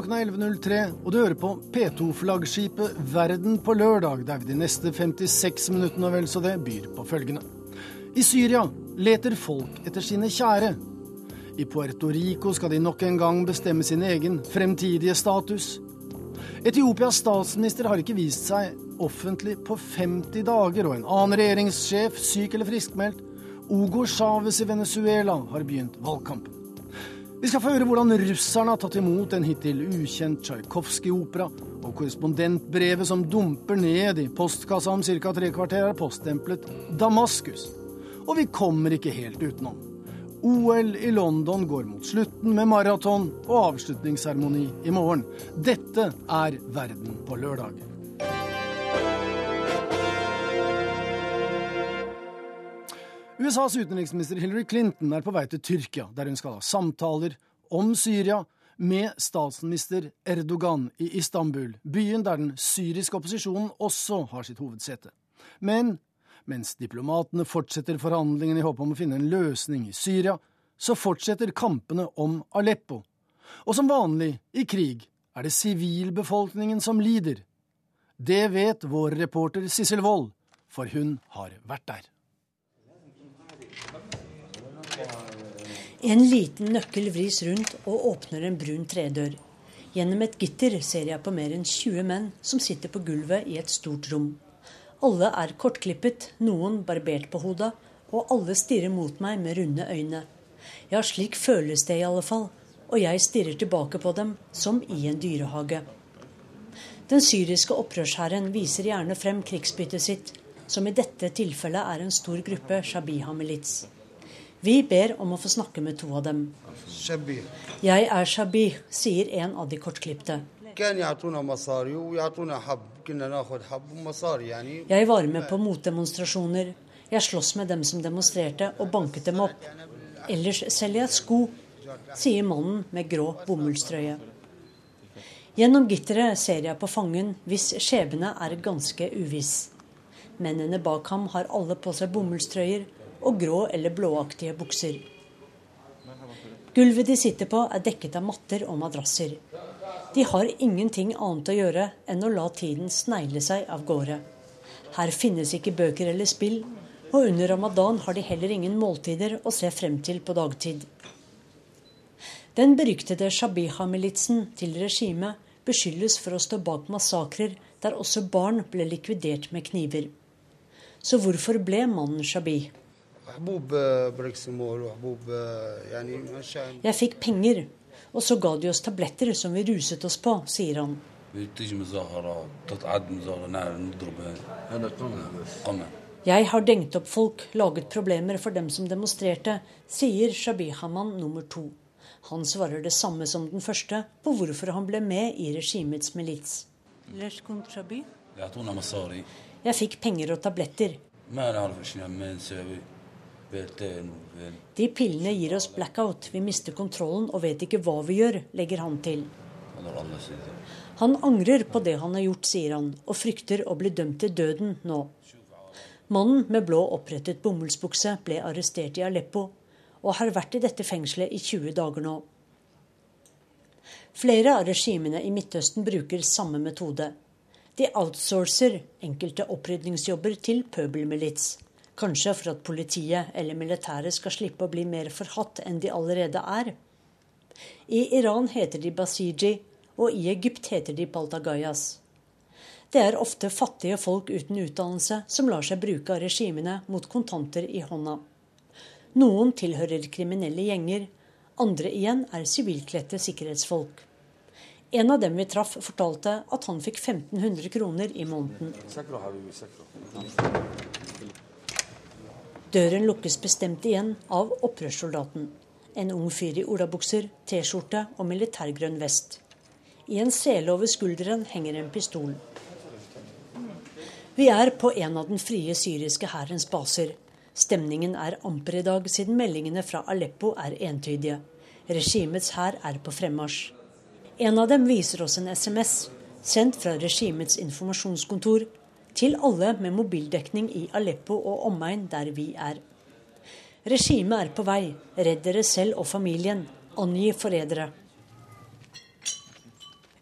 klokken er 11.03, og du hører på P2-flaggskipet Verden på lørdag, der vi de neste 56 minuttene og vel så det byr på følgende. I Syria leter folk etter sine kjære. I Puerto Rico skal de nok en gang bestemme sin egen fremtidige status. Etiopias statsminister har ikke vist seg offentlig på 50 dager, og en annen regjeringssjef, syk eller friskmeldt, Ogo Chávez i Venezuela, har begynt valgkampen. Vi skal få høre hvordan russerne har tatt imot en hittil ukjent Tsjajkovskij-opera, og korrespondentbrevet som dumper ned i postkassa om ca. tre kvarter, er poststemplet Damaskus. Og vi kommer ikke helt utenom. OL i London går mot slutten med maraton og avslutningsseremoni i morgen. Dette er Verden på lørdag. USAs utenriksminister Hillary Clinton er på vei til Tyrkia, der hun skal ha samtaler om Syria med statsminister Erdogan i Istanbul, byen der den syriske opposisjonen også har sitt hovedsete. Men mens diplomatene fortsetter forhandlingene i håp om å finne en løsning i Syria, så fortsetter kampene om Aleppo. Og som vanlig i krig er det sivilbefolkningen som lider. Det vet vår reporter Sissel Wold, for hun har vært der. En liten nøkkel vris rundt og åpner en brun tredør. Gjennom et gitter ser jeg på mer enn 20 menn som sitter på gulvet i et stort rom. Alle er kortklippet, noen barbert på hodet, og alle stirrer mot meg med runde øyne. Ja, slik føles det i alle fall, og jeg stirrer tilbake på dem som i en dyrehage. Den syriske opprørshæren viser gjerne frem krigsbyttet sitt, som i dette tilfellet er en stor gruppe shabiha-milits. Vi ber om å få snakke med to av dem. Jeg er Shabih, sier en av de kortklipte. Jeg var med på motdemonstrasjoner. Jeg sloss med dem som demonstrerte, og banket dem opp. Ellers selger jeg sko, sier mannen med grå bomullstrøye. Gjennom gitteret ser jeg på fangen hvis skjebne er ganske uviss. Mennene bak ham har alle på seg bomullstrøyer og grå eller blåaktige bukser. Gulvet de sitter på, er dekket av matter og madrasser. De har ingenting annet å gjøre enn å la tiden snegle seg av gårde. Her finnes ikke bøker eller spill, og under ramadan har de heller ingen måltider å se frem til på dagtid. Den beryktede Shabiha-militsen til regimet beskyldes for å stå bak massakrer der også barn ble likvidert med kniver. Så hvorfor ble mannen Shabih? Jeg fikk penger, og så ga de oss tabletter som vi ruset oss på, sier han. Jeg har dengt opp folk, laget problemer for dem som demonstrerte, sier Shabihaman nummer to. Han svarer det samme som den første på hvorfor han ble med i regimets milits. Jeg fikk penger og tabletter. De pillene gir oss blackout, vi mister kontrollen og vet ikke hva vi gjør, legger han til. Han angrer på det han har gjort, sier han, og frykter å bli dømt til døden nå. Mannen med blå opprettet bomullsbukse ble arrestert i Aleppo og har vært i dette fengselet i 20 dager nå. Flere av regimene i Midtøsten bruker samme metode. De outsourcer enkelte opprydningsjobber til pøbelmilits. Kanskje for at politiet eller militæret skal slippe å bli mer forhatt enn de allerede er. I Iran heter de basiji, og i Egypt heter de paltagayas. Det er ofte fattige folk uten utdannelse som lar seg bruke av regimene mot kontanter i hånda. Noen tilhører kriminelle gjenger, andre igjen er sivilkledte sikkerhetsfolk. En av dem vi traff, fortalte at han fikk 1500 kroner i måneden. Døren lukkes bestemt igjen av opprørssoldaten. En ung fyr i olabukser, T-skjorte og militærgrønn vest. I en sele over skulderen henger en pistol. Vi er på en av den frie syriske hærens baser. Stemningen er amper i dag, siden meldingene fra Aleppo er entydige. Regimets hær er på fremmarsj. En av dem viser oss en SMS sendt fra regimets informasjonskontor til alle med mobildekning i Aleppo og omegn der vi er. Regimet er på vei. Redd dere selv og familien. Angi forrædere.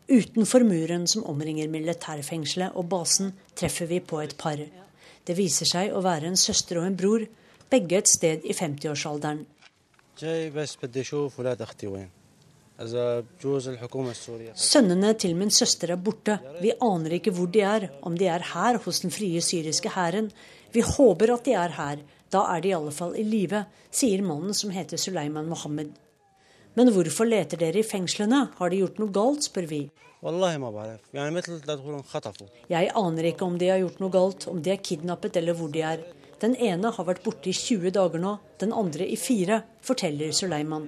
Utenfor muren som omringer militærfengselet og basen, treffer vi på et par. Det viser seg å være en søster og en bror, begge et sted i 50-årsalderen. Sønnene til min søster er borte. Vi aner ikke hvor de er, om de er her hos den frie syriske hæren. Vi håper at de er her. Da er de i alle fall i live, sier mannen som heter Suleiman Mohammed. Men hvorfor leter dere i fengslene? Har de gjort noe galt, spør vi. Jeg aner ikke om de har gjort noe galt, om de er kidnappet eller hvor de er. Den ene har vært borte i 20 dager nå, den andre i fire, forteller Suleiman.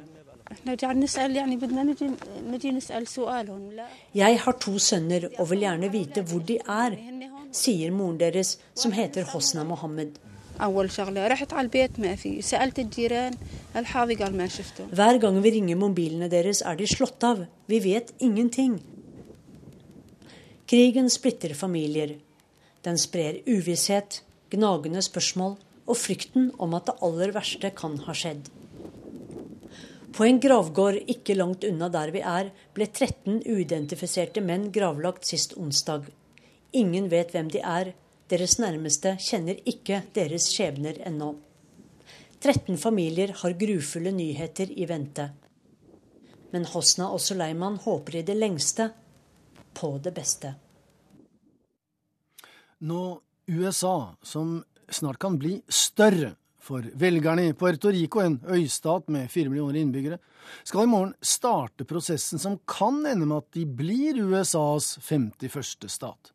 Jeg har to sønner og vil gjerne vite hvor de er, sier moren deres, som heter Hosna Mohammed. Hver gang vi ringer mobilene deres, er de slått av. Vi vet ingenting. Krigen splitter familier. Den sprer uvisshet, gnagende spørsmål og frykten om at det aller verste kan ha skjedd. På en gravgård ikke langt unna der vi er, ble 13 uidentifiserte menn gravlagt sist onsdag. Ingen vet hvem de er, deres nærmeste kjenner ikke deres skjebner ennå. 13 familier har grufulle nyheter i vente. Men Hosna og Suleiman håper i det lengste på det beste. Nå USA, som snart kan bli større for velgerne i Puerto Rico, en øystat med fire millioner innbyggere, skal i morgen starte prosessen som kan ende med at de blir USAs 51. stat.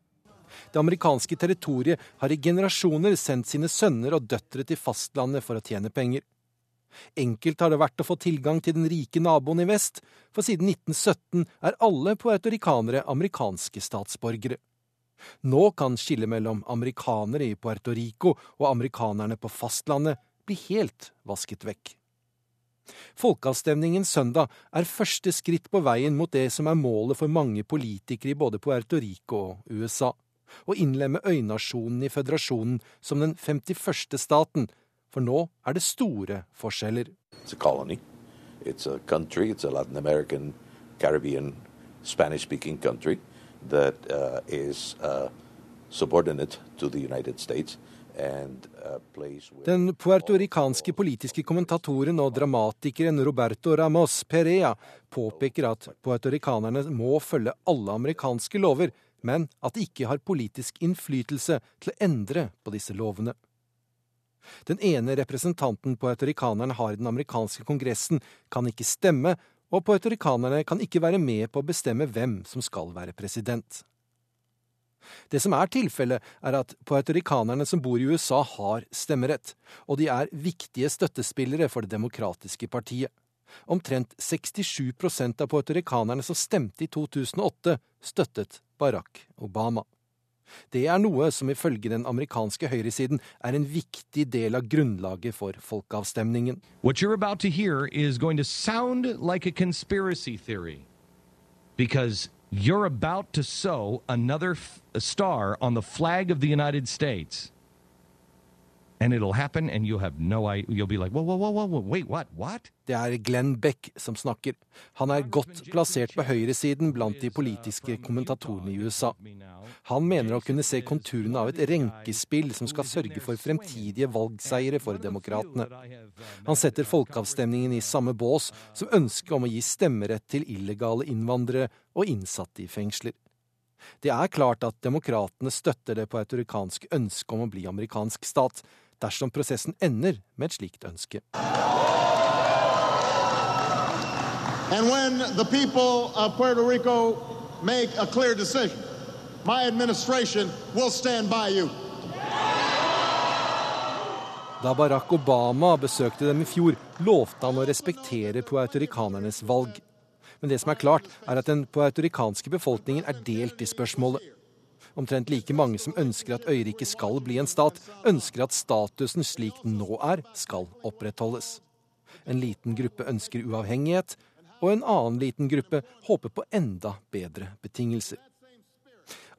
Det amerikanske territoriet har i generasjoner sendt sine sønner og døtre til fastlandet for å tjene penger. Enkelt har det vært å få tilgang til den rike naboen i vest, for siden 1917 er alle puertorikanere amerikanske statsborgere. Nå kan skillet mellom amerikanere i Puerto Rico og amerikanerne på fastlandet bli helt vasket vekk. Folkeavstemningen søndag er første skritt på veien mot det som er målet for mange politikere i både Puerto Rico og USA å innlemme øynasjonen i føderasjonen som den 51. staten, for nå er det store forskjeller. It's a colony. It's a country. It's a Latin American, Caribbean, Spanish-speaking country that uh, is uh, subordinate to the United States. Den puertorikanske politiske kommentatoren og dramatikeren Roberto Ramos Perea påpeker at puertorikanerne må følge alle amerikanske lover, men at de ikke har politisk innflytelse til å endre på disse lovene. Den ene representanten puertorikanerne har i den amerikanske kongressen, kan ikke stemme, og puertorikanerne kan ikke være med på å bestemme hvem som skal være president. Det som er tilfellet, er at puertorikanerne som bor i USA, har stemmerett, og de er viktige støttespillere for Det demokratiske partiet. Omtrent 67% av puertorikanerne som stemte i 2008, støttet Barack Obama. Det er noe som ifølge den amerikanske høyresiden er en viktig del av grunnlaget for folkeavstemningen. Because you're about to sow another star on the flag of the United States. And it'll happen, and you'll have no idea. You'll be like, whoa, whoa, whoa, whoa, wait, what, what? Det er Glenn Beck som snakker. Han er godt plassert på høyresiden blant de politiske kommentatorene i USA. Han mener å kunne se konturene av et renkespill som skal sørge for fremtidige valgseiere for demokratene. Han setter folkeavstemningen i samme bås som ønsket om å gi stemmerett til illegale innvandrere og innsatte i fengsler. Det er klart at demokratene støtter det puertoricanske ønsket om å bli amerikansk stat, dersom prosessen ender med et slikt ønske. And when the people of Puerto Rico make a clear decision, my administration will stand by you. Da Barack Obama besøkte dem i fjor, lovte han å respektere puertoricanernes valg. Men det som er klart, er at den puertorikanske befolkningen er delt i spørsmålet. Omtrent like mange som ønsker at øyriket skal bli en stat, ønsker at statusen slik den nå er, skal opprettholdes. En liten gruppe ønsker uavhengighet, og en annen liten gruppe håper på enda bedre betingelser.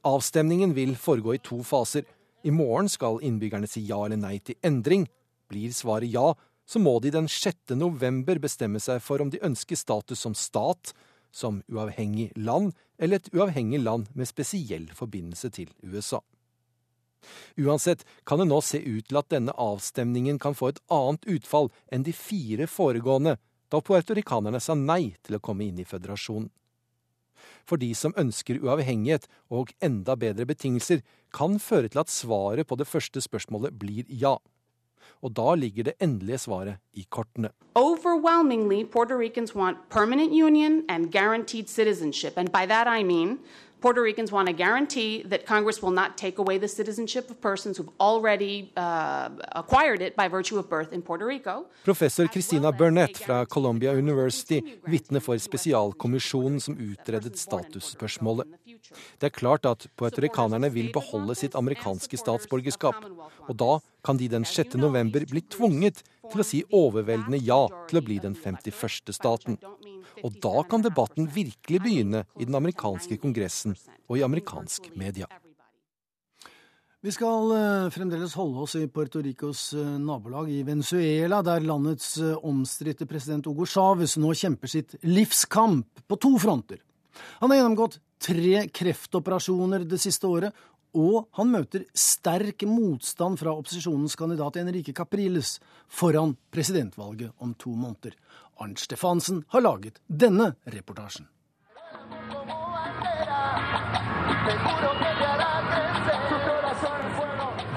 Avstemningen vil foregå i to faser. I morgen skal innbyggerne si ja eller nei til endring. Blir svaret ja, så må de den 6. november bestemme seg for om de ønsker status som stat, som uavhengig land eller et uavhengig land med spesiell forbindelse til USA. Uansett kan det nå se ut til at denne avstemningen kan få et annet utfall enn de fire foregående, da puertorikanerne sa nei til å komme inn i føderasjonen. For de som ønsker uavhengighet og enda bedre betingelser, kan føre til at svaret på det første spørsmålet blir ja. Og da ligger det endelige svaret i kortene. Overwhelmingly, Puerto Ricans want permanent union and guaranteed citizenship. And by that I mean Puerto Ricans want a guarantee that Congress will not take away the citizenship of persons who've already uh, acquired it by virtue of birth in Puerto Rico. Professor Christina Burnett fra Columbia University vitner for spesialkommisjonen som utredet statusspørsmålet. Det er klart at puertoricanerne vil beholde sitt amerikanske statsborgerskap, og da kan de den 6. november bli tvunget til å si overveldende ja til å bli den 51. staten. Og da kan debatten virkelig begynne i den amerikanske kongressen og i amerikansk media. Vi skal eh, fremdeles holde oss i Puerto Ricos eh, nabolag i Venezuela, der landets eh, omstridte president Hugo Chávez nå kjemper sitt livskamp på to fronter. Han har gjennomgått tre kreftoperasjoner det siste året, og han møter sterk motstand fra opposisjonens kandidat Enrique Capriles foran presidentvalget om to måneder. Arnt Stefansen har laget denne reportasjen.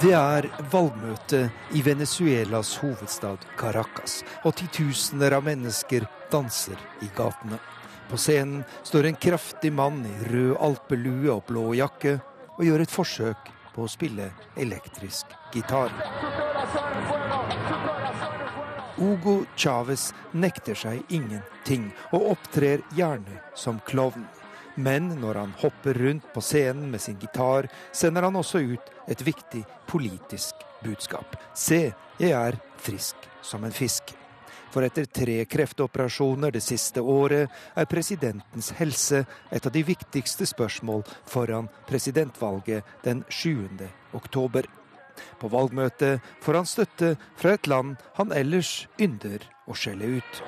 Det er valgmøte i Venezuelas hovedstad Caracas, og titusener av mennesker danser i gatene. På scenen står en kraftig mann i rød alpelue og blå jakke og gjør et forsøk på å spille elektrisk gitar. Hugo Chávez nekter seg ingenting, og opptrer gjerne som klovn. Men når han hopper rundt på scenen med sin gitar, sender han også ut et viktig politisk budskap. Se, jeg er frisk som en fisk. For etter tre kreftoperasjoner det siste året er presidentens helse et av de viktigste spørsmål foran presidentvalget den 7. oktober. På valgmøtet får han støtte fra et land han ellers ynder å skjelle ut.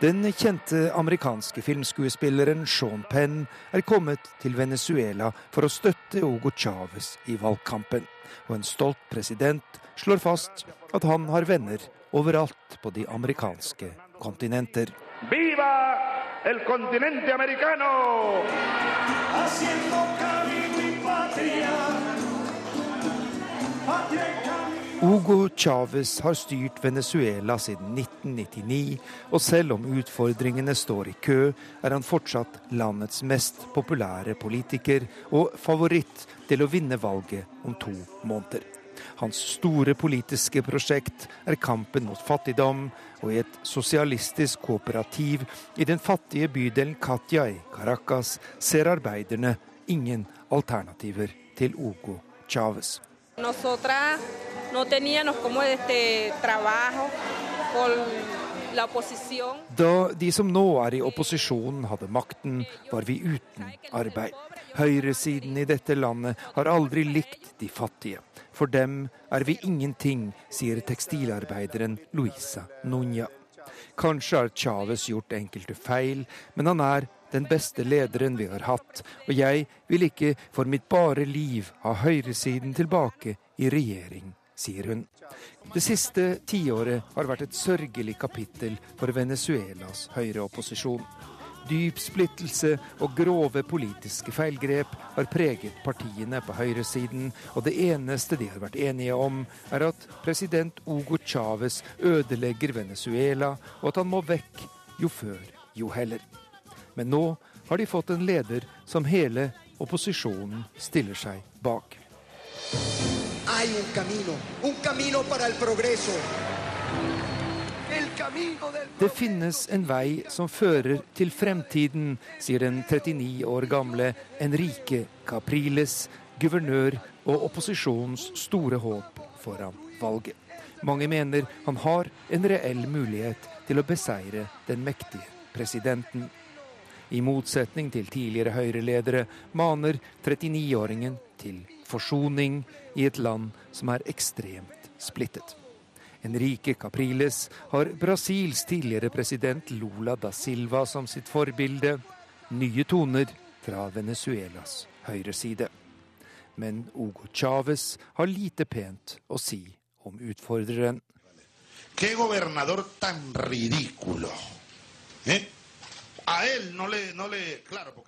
Den kjente amerikanske filmskuespilleren Sean Penn er kommet til Venezuela for å støtte Hugo Chávez i valgkampen. Og en stolt president slår fast at han har venner overalt på de amerikanske kontinenter. Viva el continente americano! Haciendo camino y patria. Hugo Chávez har styrt Venezuela siden 1999, og selv om utfordringene står i kø, er han fortsatt landets mest populære politiker og favoritt til å vinne valget om to måneder. Hans store politiske prosjekt er kampen mot fattigdom, og i et sosialistisk kooperativ i den fattige bydelen Katja i Caracas ser arbeiderne ingen alternativer til Hugo Chávez. No da de som nå er i opposisjon hadde makten, var vi uten arbeid. Høyresiden i dette landet har aldri likt de fattige. For dem er vi ingenting, sier tekstilarbeideren Luisa Nuña. Kanskje har Chávez gjort enkelte feil, men han er den beste lederen vi har hatt, og jeg vil ikke for mitt bare liv ha høyresiden tilbake i regjering sier hun. Det siste tiåret har vært et sørgelig kapittel for Venezuelas høyreopposisjon. Dyp splittelse og grove politiske feilgrep har preget partiene på høyresiden, og det eneste de har vært enige om, er at president Hugo Chávez ødelegger Venezuela, og at han må vekk jo før, jo heller. Men nå har de fått en leder som hele opposisjonen stiller seg bak. Det finnes en vei som fører til fremtiden, sier den 39 år gamle Enrique Capriles, guvernør og opposisjonens store håp foran valget. Mange mener han har en reell mulighet til å beseire den mektige presidenten. I motsetning til tidligere høyreledere maner 39-åringen til forsoning i et land som er ekstremt splittet. Enrique Capriles har Brasils tidligere president Lula da Silva som sitt forbilde. Nye toner fra Venezuelas høyreside. Men Hugo Chávez har lite pent å si om utfordreren. Qué gobernador tan ridículo. ¿Eh?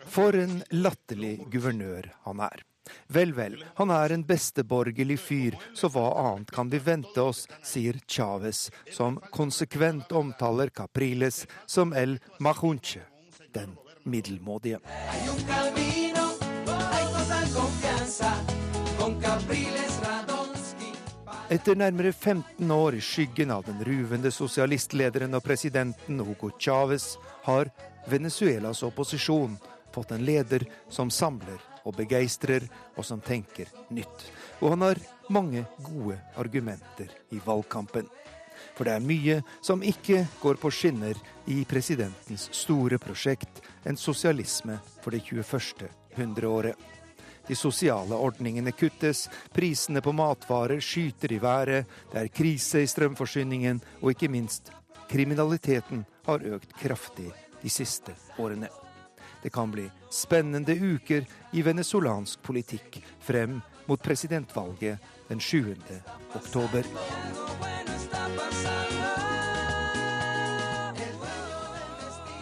For en latterlig guvernør han er. Vel, vel, han er en besteborgerlig fyr, så hva annet kan vi vente oss, sier Chávez, som konsekvent omtaler Capriles som El Mahunche, den middelmådige. Etter nærmere 15 år i skyggen av den ruvende sosialistlederen og presidenten Hugo Chávez har Venezuelas opposisjon fått en leder som samler og begeistrer, og som tenker nytt. Og han har mange gode argumenter i valgkampen. For det er mye som ikke går på skinner i presidentens store prosjekt, en sosialisme for det 21. hundreåret. De sosiale ordningene kuttes, prisene på matvarer skyter i været, det er krise i strømforsyningen, og ikke minst kriminaliteten har økt kraftig de siste årene. Det kan bli spennende uker i venezolansk politikk frem mot presidentvalget den 7. oktober.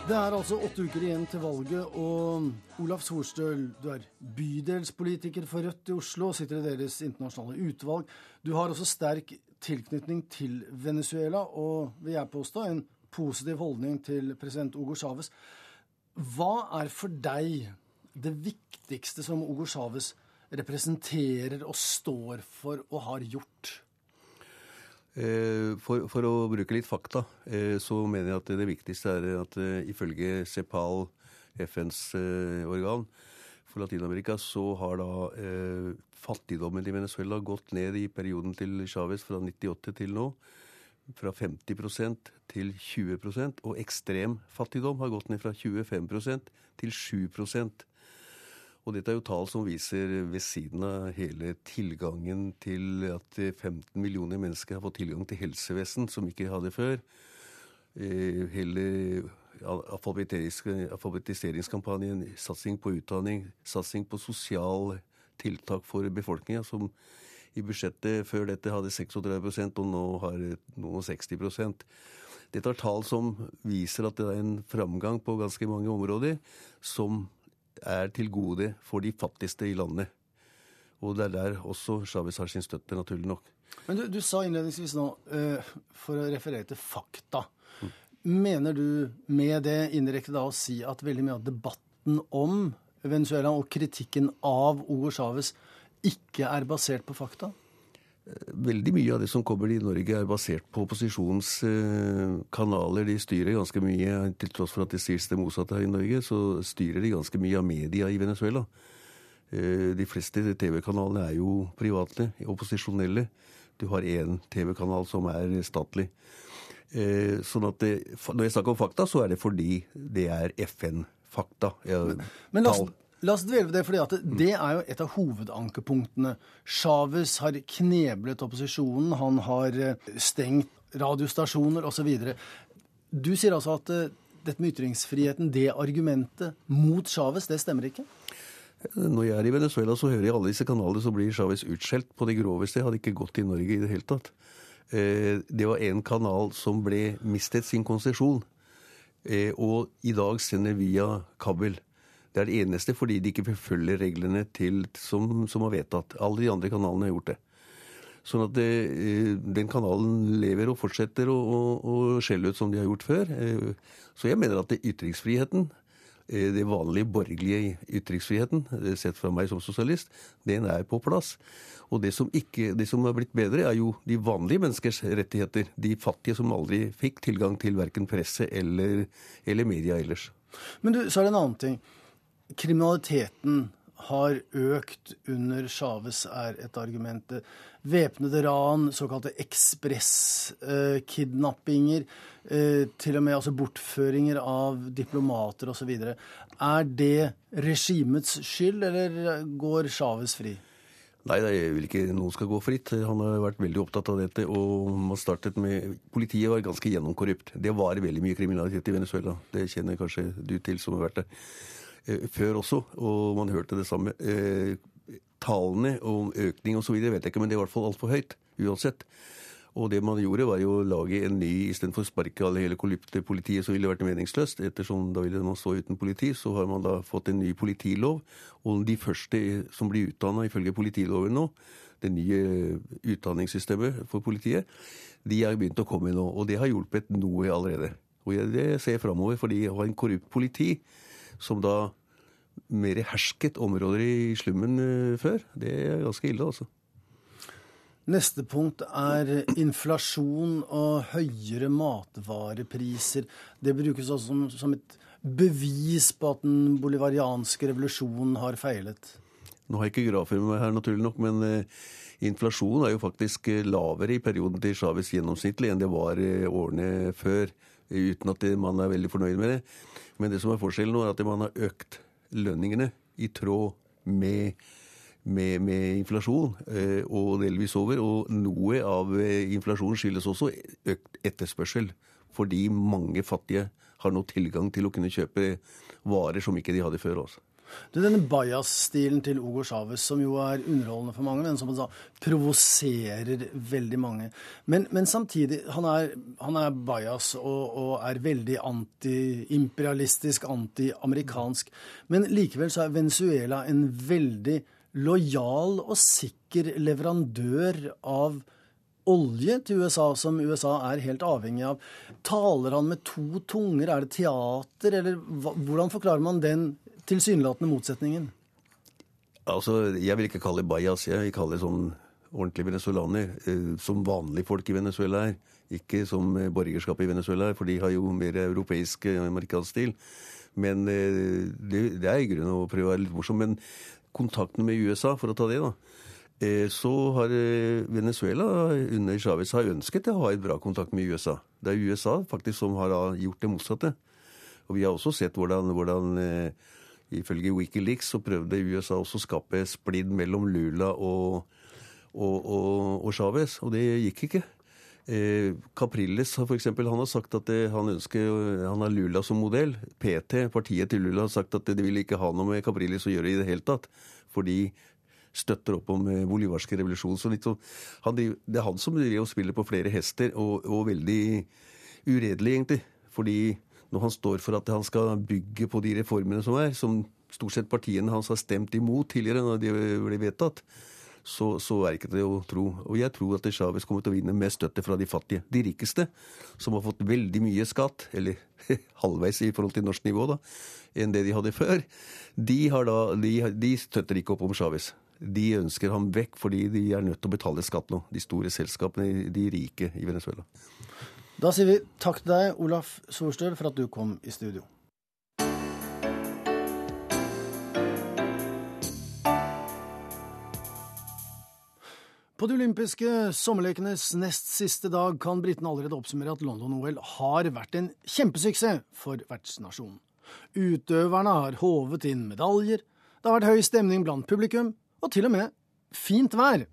Det er altså åtte uker igjen til valget, og Olaf Sorstøl, du er bydelspolitiker for Rødt i Oslo sitter i deres internasjonale utvalg. Du har også sterk tilknytning til Venezuela, og vil jeg påstå en positiv holdning til president Hugo Chávez. Hva er for deg det viktigste som Hugo Chávez representerer og står for og har gjort? Eh, for, for, å bruke litt fakta, eh, så mener jeg at det viktigste er at eh, ifølge CEPAL, FNs organ for Latin-Amerika, så har da fattigdommen i Venezuela gått ned i perioden til Chávez fra 98 til nå fra 50% til 20% og ekstrem fattigdom har gått ned fra 25% til 7% og dette er jo tall som viser ved siden av hele tilgangen til at 15 millioner mennesker har fått tilgang til helsevesen som ikke hadde før. Eh, hele alfabetiseringskampanjen, satsing på utdanning, satsing på sosial tiltak for befolkninga, som i budsjettet før dette hadde 36% og nå har noen 60% Dette er tall som viser at det er en framgang på ganske mange områder som er til gode for de fattigste i landet. Og det er der også Chávez har sin støtte, naturlig nok. Men du, du sa innledningsvis nå, uh, for å referere til fakta. Mm. Mener du med det indirekte da å si at veldig mye av debatten om Venezuela og kritikken av Hugo Chávez ikke er basert på fakta? Veldig mye av det som kommer i Norge er basert på opposisjonens eh, kanaler. De styrer ganske mye, til tross for at det sies det motsatte her i Norge, så styrer de ganske mye av media i Venezuela. Eh, de fleste TV-kanalene er jo private, opposisjonelle. Du har én TV-kanal som er statlig. Eh, sånn at det, Når jeg snakker om fakta, så er det fordi det er FN-fakta. Men, men la, oss, La oss dvele ved det, for det er jo et av hovedankepunktene. Chávez har kneblet opposisjonen, han har eh, stengt radiostasjoner osv. Du sier altså at eh, dette med ytringsfriheten, det argumentet mot Chávez, det stemmer ikke? Når jeg er i Venezuela, så hører jeg alle disse kanalene, så blir Chávez utskjelt på det groveste. Jeg hadde ikke gått i Norge i det hele tatt. Eh, det var en kanal som ble mistet sin konsesjon, og i dag sender via kabel. Det er det eneste fordi de ikke forfølger reglene til, som, som er vedtatt. Alle de andre kanalene har gjort det. Sånn at det, eh, den kanalen lever og fortsetter å, å, skjelle ut som de har gjort før. Eh, så jeg mener at det ytringsfriheten, eh, det vanlige borgerlige ytringsfriheten, sett fra meg som sosialist, den er på plass. Og det som, ikke, det som har blitt bedre, er jo de vanlige menneskers rettigheter. De fattige som aldri fikk tilgang til verken presse eller, eller media ellers. Men du, så er det en annen ting. Kriminaliteten har økt under Chávez, er et argument. Væpnede ran, såkalte ekspresskidnappinger, eh, til og med altså bortføringer av diplomater osv. Er det regimets skyld, eller går Chávez fri? Nei, jeg vil ikke noen skal gå fritt. Han har vært veldig opptatt av dette. og man startet med, Politiet var ganske gjennomkorrupt. Det var veldig mye kriminalitet i Venezuela. Det kjenner kanskje du til som har vært der. Eh, før også, og man hørte det samme. Eh, Tallene om økning osv. vet jeg ikke, men det er i hvert fall altfor høyt uansett. Og det man gjorde, var jo å lage en ny Istedenfor å sparke alle hele politiet, så ville vært meningsløst. Ettersom da ville man stå uten politi, så har man da fått en ny politilov. Og de første som blir utdanna ifølge politiloven nå, det nye utdanningssystemet for politiet, de har begynt å komme nå. Og det har hjulpet noe allerede. Og det ser jeg framover, for de har en korrupt politi som da mer hersket områder i slummen eh, før, det er ganske ille, altså. Neste punkt er inflasjon og høyere matvarepriser. Det brukes også som, som et bevis på at den bolivarianske revolusjonen har feilet. Nå har jeg ikke grafer med meg her, naturlig nok, men eh, inflasjon er jo faktisk eh, lavere i perioden til Chávez gjennomsnittlig enn det var eh, årene før, uten at man er veldig fornøyd med det. Men det som er forskjellen nå, er at man har økt lønningene i tråd med med, med inflasjon, eh, og delvis over. Og noe av eh, inflasjonen skyldes også økt etterspørsel, fordi mange fattige har nå tilgang til å kunne kjøpe varer som ikke de hadde før. også. Du, Denne bajas-stilen til Hugo Chávez, som jo er underholdende for mange, men som sa, provoserer veldig mange. Men, men samtidig, han er, han er bajas og, og, er veldig anti-imperialistisk, anti-amerikansk. Men likevel så er Venezuela en veldig lojal og sikker leverandør av olje til USA, som USA er helt avhengig av. Taler han med to tunger? Er det teater, eller hvordan forklarer man den tilsynelatende motsetningen? Altså, Jeg vil ikke kalle det bajas, jeg vil kalle det sånn ordentlig venezuelaner. Eh, som vanlige folk i Venezuela er. Ikke som borgerskapet i Venezuela er, for de har jo mer europeisk, eh, amerikansk stil. Men eh, det, er i grunnen å prøve å være litt morsom. Men kontaktene med USA, for å ta det, da, eh, så har eh, Venezuela under Chávez har ønsket å ha et bra kontakt med USA. Det er USA faktisk som har gjort det motsatte. Og vi har også sett hvordan, hvordan eh, ifølge Wikileaks så prøvde USA også å skape splidd mellom Lula og, og, og, og Chávez, og det gikk ikke. Eh, Capriles for eksempel, han har sagt at det, han ønsker Han har Lula som modell. PT, partiet til Lula, har sagt at de vil ikke ha noe med Capriles å gjøre i det hele tatt. For de støtter opp om eh, bolivarske revolusjon. Så liksom, han, det er han som driver og spiller på flere hester, og, og veldig uredelig, egentlig. Fordi når han står for at han skal bygge på de reformene som er, som stort sett partiene hans har stemt imot tidligere når de ble vedtatt, så, så er ikke det å tro. Og jeg tror at Chávez kommer til å vinne med støtte fra de fattige. De rikeste, som har fått veldig mye skatt, eller halvveis i forhold til norsk nivå, da, enn det de hadde før, de, da, de, de støtter ikke opp om Chávez. De ønsker ham vekk fordi de er nødt til å betale skatt nå. De store selskapene, de rike i Venezuela. Da sier vi takk til deg, Olaf Sorstøl, for at du kom i studio. På de olympiske sommerlekenes nest siste dag kan britene allerede oppsummere at London-OL har vært en kjempesuksess for vertsnasjonen. Utøverne har håvet inn medaljer, det har vært høy stemning blant publikum, og til og med fint vær.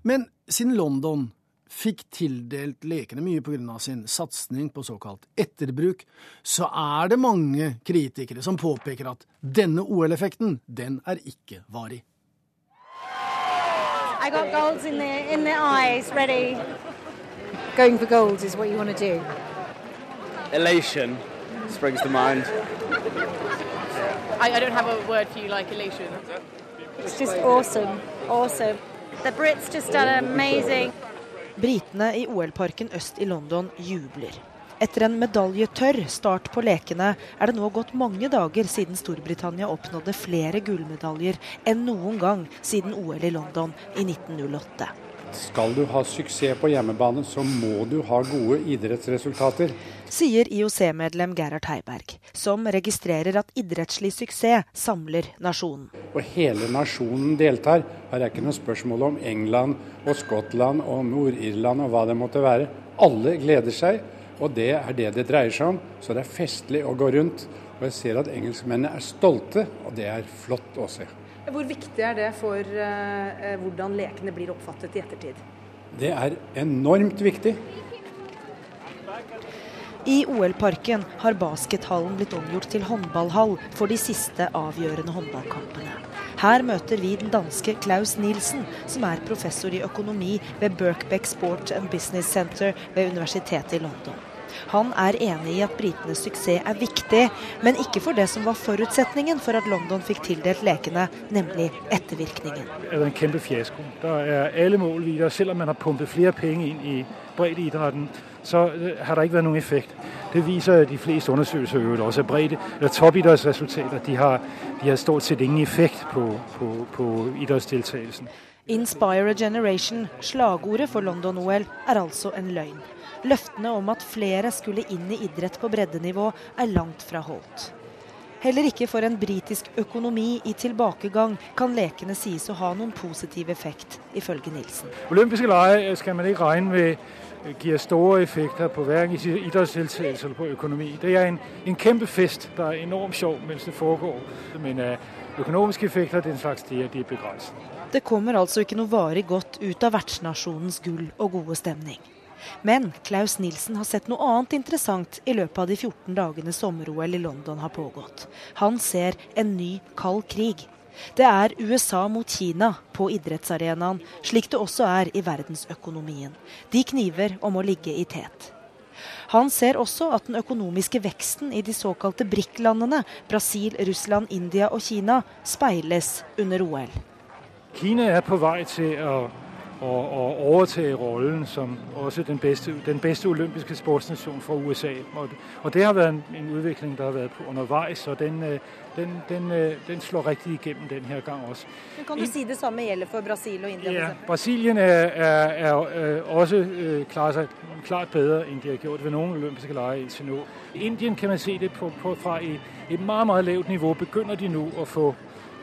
Men siden London fikk tildelt lekene mye pga. sin satsing på såkalt etterbruk, så er det mange kritikere som påpeker at denne OL-effekten, den er ikke varig. I got golds in the in the eyes, ready. Going for golds is what you want to do. Elation springs to mind. I, I don't have a word for you like elation. It's just awesome, awesome. The Brits just done amazing. Britene i OL-parken øst i London jubler. Etter en medaljetørr start på lekene er det nå gått mange dager siden Storbritannia oppnådde flere gullmedaljer enn noen gang siden OL i London i 1908. Skal du ha suksess på hjemmebane, så må du ha gode idrettsresultater. Sier IOC-medlem Gerhard Heiberg, som registrerer at idrettslig suksess samler nasjonen. Og hele nasjonen deltar. Her er ikke noe spørsmål om England og Skottland og Nord-Irland og hva det måtte være. Alle gleder seg. Og det er det det dreier seg om. Så det er festlig å gå rundt. Og jeg ser at engelskmennene er stolte, og det er flott å se. Hvor viktig er det for uh, hvordan lekene blir oppfattet i ettertid? Det er enormt viktig. I OL-parken har baskethallen blitt omgjort til håndballhall for de siste avgjørende håndballkampene. Her møter vi den danske Klaus Nielsen, som er professor i økonomi ved Birkbeck Sport and Business Center ved Universitetet i London. Han er enig i at britenes suksess er viktig, men ikke for det som var forutsetningen for at London fikk tildelt lekene, nemlig ettervirkningen. Det er en kjempe fiasko. Der er alle mål videre, selv om man har pumpet flere penger inn i breddeidretten så øh, har det ikke vært noen effekt. Det viser de fleste undersøkelser øvrigt også. Bredde, eller toppidrettsresultater de har, de har stort sett ingen effekt på, på, på idrettsdeltakelsen. Inspire a generation, slagordet for London-OL, er altså en løgn. Løftene om at flere skulle inn i idrett på breddenivå, er langt fra holdt. Heller ikke for en britisk økonomi i tilbakegang kan lekene sies å ha noen positiv effekt, ifølge Nilsen. Olympiske leker skal man ikke regne med gir store effekter på hverken idrettsdeltakelse eller på økonomi. Det er en, en kjempefest. Det er enormt sjov mens det foregår. Men uh, økonomiske effekter den slags, de er, de er begrenset. Det kommer altså ikke noe varig godt ut av vertsnasjonens gull og gode stemning. Men Klaus Nilsen har sett noe annet interessant i løpet av de 14 dagene sommer-OL i London har pågått. Han ser en ny kald krig. Det er USA mot Kina på idrettsarenaen, slik det også er i verdensøkonomien. De kniver om å ligge i tet. Han ser også at den økonomiske veksten i de såkalte BRIC-landene, Brasil, Russland, India og Kina, speiles under OL. Kina er på vei til å og, og overtage rollen som også den beste, den beste olympiske sportsnasjon for USA. Og, og, det har vært en, en utvikling der har vært underveis, og den, øh, den, den, øh, den, slår riktig igjennom denne gang også. Men kan du si det samme gjelder for Brasil og India? Ja, Brasilien er, er, er, er også øh, klarer seg klart bedre enn de har gjort ved noen olympiske leker inntil nå. Indien kan man se det på, på, fra et, et meget, meget lavt nivå begynner de nå å få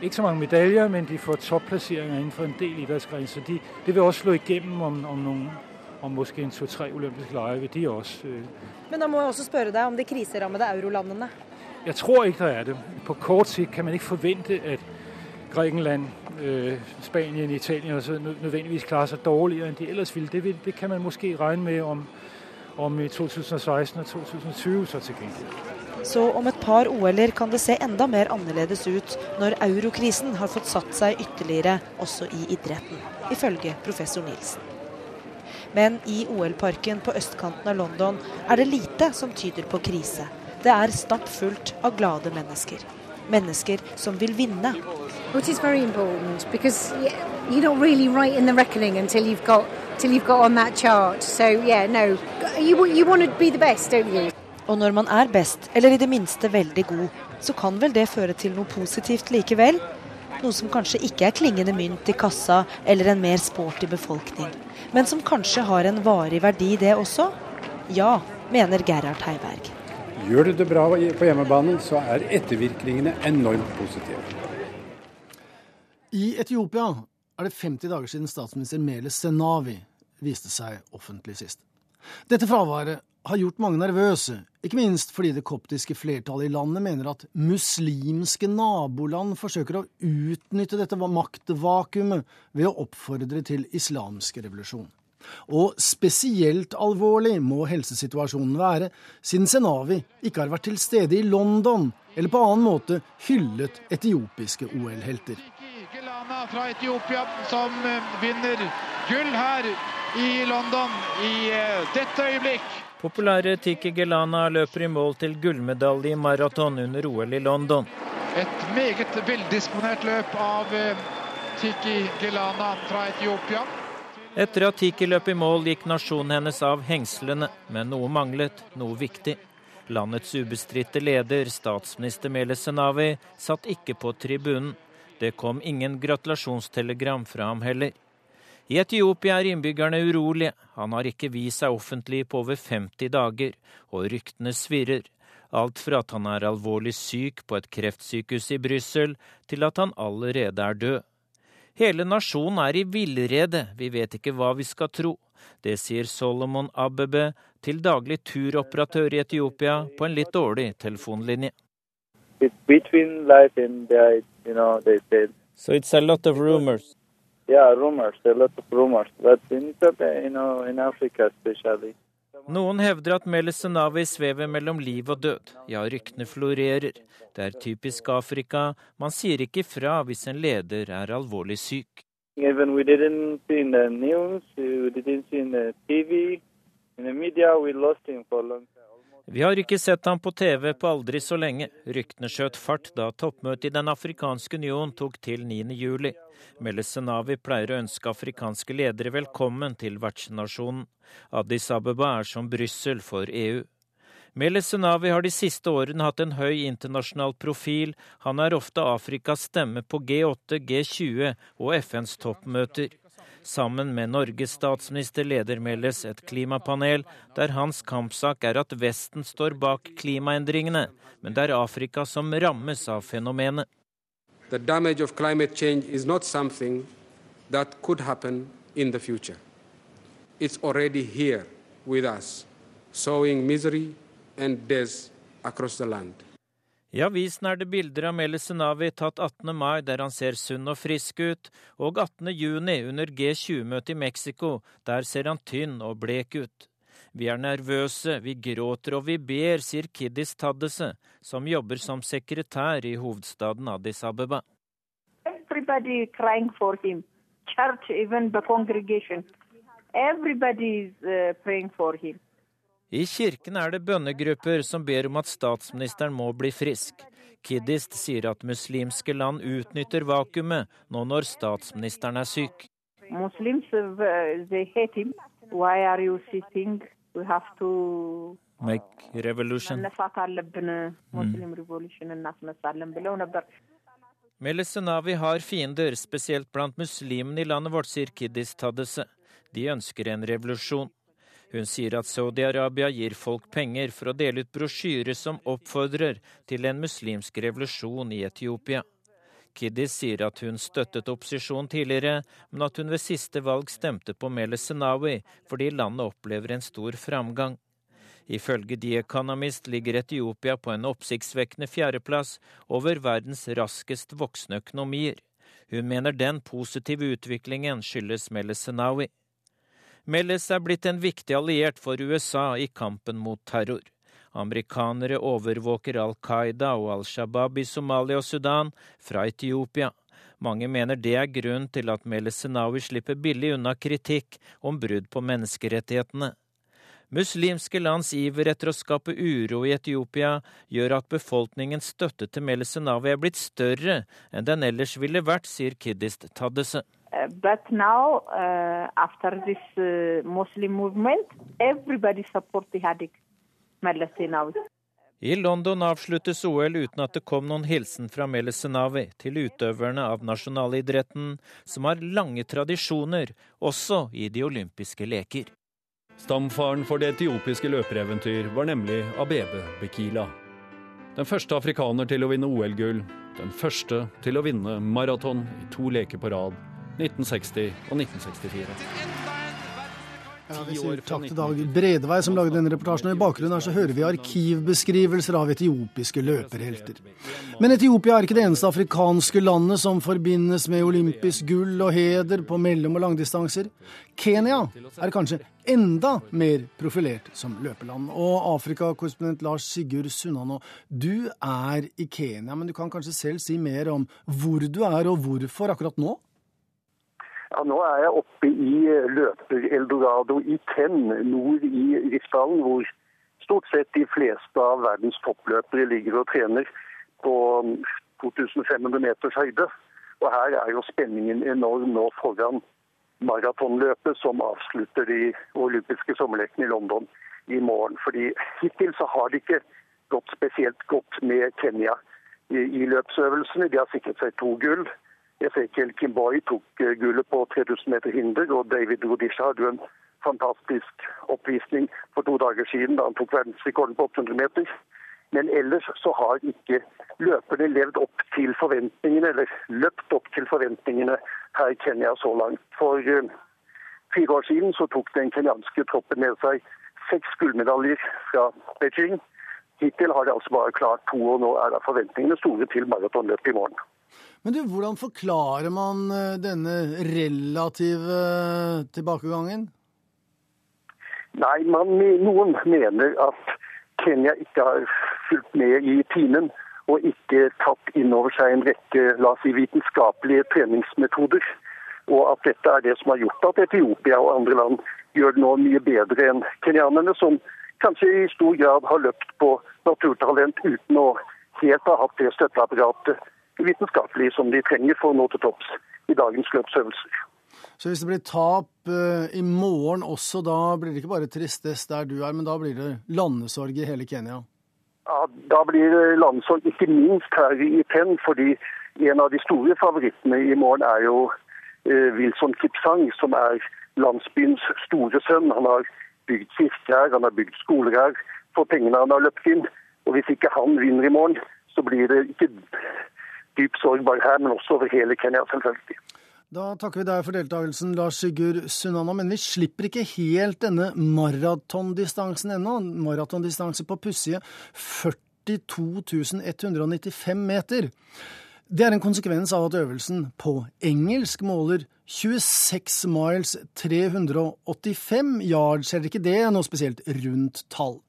ikke så mange medaljer, men de får topplasseringer innenfor en del idrettsgrener. Så de, det vil også slå igjennom om, om, noen, om måske en to-tre olympiske leker. vil de også. Øh. Men da må jeg også spørre deg om de kriserammede eurolandene? Jeg tror ikke det er det. På kort sikt kan man ikke forvente at Grekenland, øh, Spanien, Italien så nødvendigvis klarer seg dårligere enn de ellers ville. Det, vil, det kan man måske regne med om, om i 2016 og 2020 så til gengæld. Så om et par OL-er kan det se enda mer annerledes ut når eurokrisen har fått satt seg ytterligere også i idretten, ifølge professor Nilsen. Men i OL-parken på østkanten av London er det lite som tyder på krise. Det er stappfullt av glade mennesker. Mennesker som vil vinne. Which is very important because you're not really right in the reckoning until you've got till you've got on that chart. So yeah, no, you you want to be the best, don't you? Og når man er best, eller i det minste veldig god, så kan vel det føre til noe positivt likevel? Noe som kanskje ikke er klingende mynt i kassa eller en mer sporty befolkning, men som kanskje har en varig verdi, det også? Ja, mener Gerhard Heiberg. Gjør du det bra på hjemmebane, så er ettervirkningene enormt positive. I Etiopia er det 50 dager siden statsminister Mele Senavi viste seg offentlig sist. Dette fraværet har gjort mange nervøse, ikke minst fordi det koptiske flertallet i landet mener at muslimske naboland forsøker å utnytte dette maktvakuumet ved å oppfordre til islamsk revolusjon. Og spesielt alvorlig må helsesituasjonen være, siden Senavi ikke har vært til stede i London eller på annen måte hyllet etiopiske OL-helter. Fra Etiopia som eh, vinner gull her i London i eh, dette øyeblikk. Populære Tiki Gelana løper i mål til gullmedalje i maraton under OL i London. Et meget veldisponert løp av eh, Tiki Gelana fra Etiopia. Etter at Tiki løp i mål, gikk nasjonen hennes av hengslene, men noe manglet, noe viktig. Landets ubestridte leder, statsminister Mele Senawi, satt ikke på tribunen. Det kom ingen gratulasjonstelegram fra ham heller. I Etiopia er innbyggerne urolige. Han har ikke vist seg offentlig på over 50 dager, og ryktene svirrer. Alt fra at han er alvorlig syk på et kreftsykehus i Brussel, til at han allerede er død. Hele nasjonen er i villrede, vi vet ikke hva vi skal tro. Det sier Solomon Abebe, til daglig turoperatør i Etiopia, på en litt dårlig telefonlinje. It's between life and death, you know, they said So it's a lot of rumors. Yeah, rumors, There are lots of rumors. But in Ethiopia, you know, in Africa especially. Noen hevder at Meles Zenawi svever mellom liv og død. Ja, ryktene florerer. Det er typisk Afrika. Man sier ikke fra hvis en leder er alvorlig syk. Even we didn't see in the news, we didn't see in the TV, in the media, we lost him for a long time. Vi har ikke sett ham på TV på aldri så lenge. Ryktene skjøt fart da toppmøtet i Den afrikanske union tok til 9.7. Meles Zenawi pleier å ønske afrikanske ledere velkommen til vertsnasjonen. Addis Abeba er som Brussel for EU. Meles Zenawi har de siste årene hatt en høy internasjonal profil. Han er ofte Afrikas stemme på G8, G20 og FNs toppmøter. Sammen med Norges statsminister leder Meles et klimapanel der hans kampsak er at Vesten står bak klimaendringene, men det er Afrika som rammes av fenomenet. The damage of climate change is not something that could happen in the future. It's already here with us, sowing misery and death across the land. I avisen er det bilder av Meles Zenawi tatt 18. mai der han ser sunn og frisk ut, og 18. juni under G20-møtet i Mexico, der ser han tynn og blek ut. Vi er nervøse, vi gråter og vi ber, sier Kiddis Taddese, som jobber som sekretær i hovedstaden Addis Abeba. Everybody crying for him. Church, even the congregation. Uh, for him. I kirken er det bønnegrupper som ber om at statsministeren må bli frisk. Kiddist sier at muslimske land utnytter vakuumet nå når statsministeren er syk. Muslims, Make revolution. Mm. Har fiender, spesielt blant muslimene i landet vårt, sier Kiddis Tadesse. De ønsker en revolusjon. Hun sier at Saudi-Arabia gir folk penger for å dele ut brosjyrer som oppfordrer til en muslimsk revolusjon i Etiopia. Kiddis sier at hun støttet opposisjonen tidligere, men at hun ved siste valg stemte på Mele Senawi fordi landet opplever en stor framgang. Ifølge The Economist ligger Etiopia på en oppsiktsvekkende fjerdeplass over verdens raskest voksende økonomier. Hun mener den positive utviklingen skyldes Mele Zenawi. Meles er blitt en viktig alliert for USA i kampen mot terror. Amerikanere overvåker Al Qaida og Al Shabaab i Somalia og Sudan fra Etiopia. Mange mener det er grunn til at Meles Zenawi slipper billig unna kritikk om brudd på menneskerettighetene. Muslimske lands iver etter å skape uro i Etiopia gjør at befolkningens støtte til Meles Zenawi er blitt større enn den ellers ville vært, sier Kiddist Taddese. Uh, but now, uh, after this uh, Muslim movement, everybody support the Hadik Meles Zenawi. I London avsluttes OL uten at det kom noen hilsen fra Meles Zenawi til utøverne av nasjonalidretten, som har lange tradisjoner også i de olympiske leker. Stamfaren for det etiopiske løpereventyr var nemlig Abebe Bekila. Den første afrikaner til å vinne OL-gull, den første til å vinne maraton i to leker på rad, 1960 og 1964. Ja, vi sier takk til Dag Bredevei som lagde denne reportasjen. og I bakgrunnen her så hører vi arkivbeskrivelser av etiopiske løperhelter. Men Etiopia er ikke det eneste afrikanske landet som forbindes med olympisk gull og heder på mellom- og langdistanser. Kenya er kanskje enda mer profilert som løpeland. Og Afrikakorrespondent Lars Sigurd Sunnanå, du er i Kenya, men du kan kanskje selv si mer om hvor du er og hvorfor akkurat nå? Ja, Nå er jeg oppe i løper-eldorado i Tenn, nord i Rifsdalen, hvor stort sett de fleste av verdens toppløpere ligger og trener på 2500 meters høyde. Og her er jo spenningen enorm nå foran maratonløpet som avslutter de olympiske sommerlekene i London i morgen. Fordi hittil så har det ikke gått spesielt godt med Kenya i, i løpsøvelsene. De har sikret seg to gull. Ezekiel Kimboy tok eh, gullet på 3000 meter hinder, og David Rodisha hadde jo en fantastisk oppvisning for to dager siden da han tok verdensrekorden på 800 meter. Men ellers så har ikke løperne levd opp til forventningene, eller løpt opp til forventningene her i Kenya så langt. For uh, fire år siden så tok den kenyanske troppen med seg seks gullmedaljer fra Beijing. Hittil har de altså bare klart to, og nå er da forventningene store til maratonløpet i morgen. Men du, hvordan forklarer man eh, denne relative tilbakegangen? Nei, man, noen mener at Kenya ikke har fulgt med i timen og ikke tatt inn over seg en rekke la oss si, vitenskapelige treningsmetoder. Og at dette er det som har gjort at Etiopia og andre land gjør det nå mye bedre enn kenyanerne, som kanskje i stor grad har løpt på naturtalent uten å helt ha hatt det støtteapparatet vitenskapelig som de trenger for å nå til topps i dagens løpsøvelser. Så hvis det blir tap uh, i morgen også, da blir det ikke bare tristest der du er, men da blir det landesorg i hele Kenya? Ja, Da blir det landesorg, ikke minst her i Penn, fordi en av de store favorittene i morgen er jo uh, Wilson Kipsang, som er landsbyens store sønn. Han har bygd kirker her, han har bygd skoler her for pengene han har løpt inn. Og hvis ikke han vinner i morgen, så blir det ikke dyp sorg bare her, men også over hele Kenya, selvfølgelig. Da takker vi deg for deltakelsen, Lars Sigurd Sunana. Men vi slipper ikke helt denne maratondistansen ennå. Maratondistanse på pussige 42 195 meter. Det er en konsekvens av at øvelsen på engelsk måler 26 miles 385 yards, eller ikke det noe spesielt rundt tall.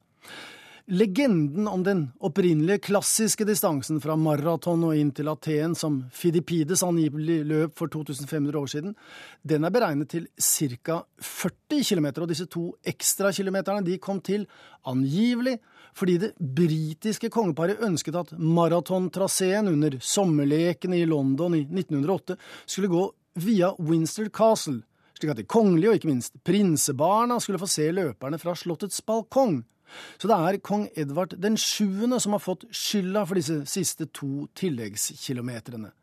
Legenden om den opprinnelige klassiske distansen fra maraton og inn til Aten, som Fidipides angivelig løp for 2500 år siden, den er beregnet til ca. 40 km, og disse to ekstra kilometerne de kom til angivelig fordi det britiske kongeparet ønsket at maratontraseen under sommerlekene i London i 1908 skulle gå via Winster Castle, slik at de kongelige og ikke minst prinsebarna skulle få se løperne fra slottets balkong. Så det er kong Edvard den sjuende som har fått skylda for disse siste to tilleggskilometrene.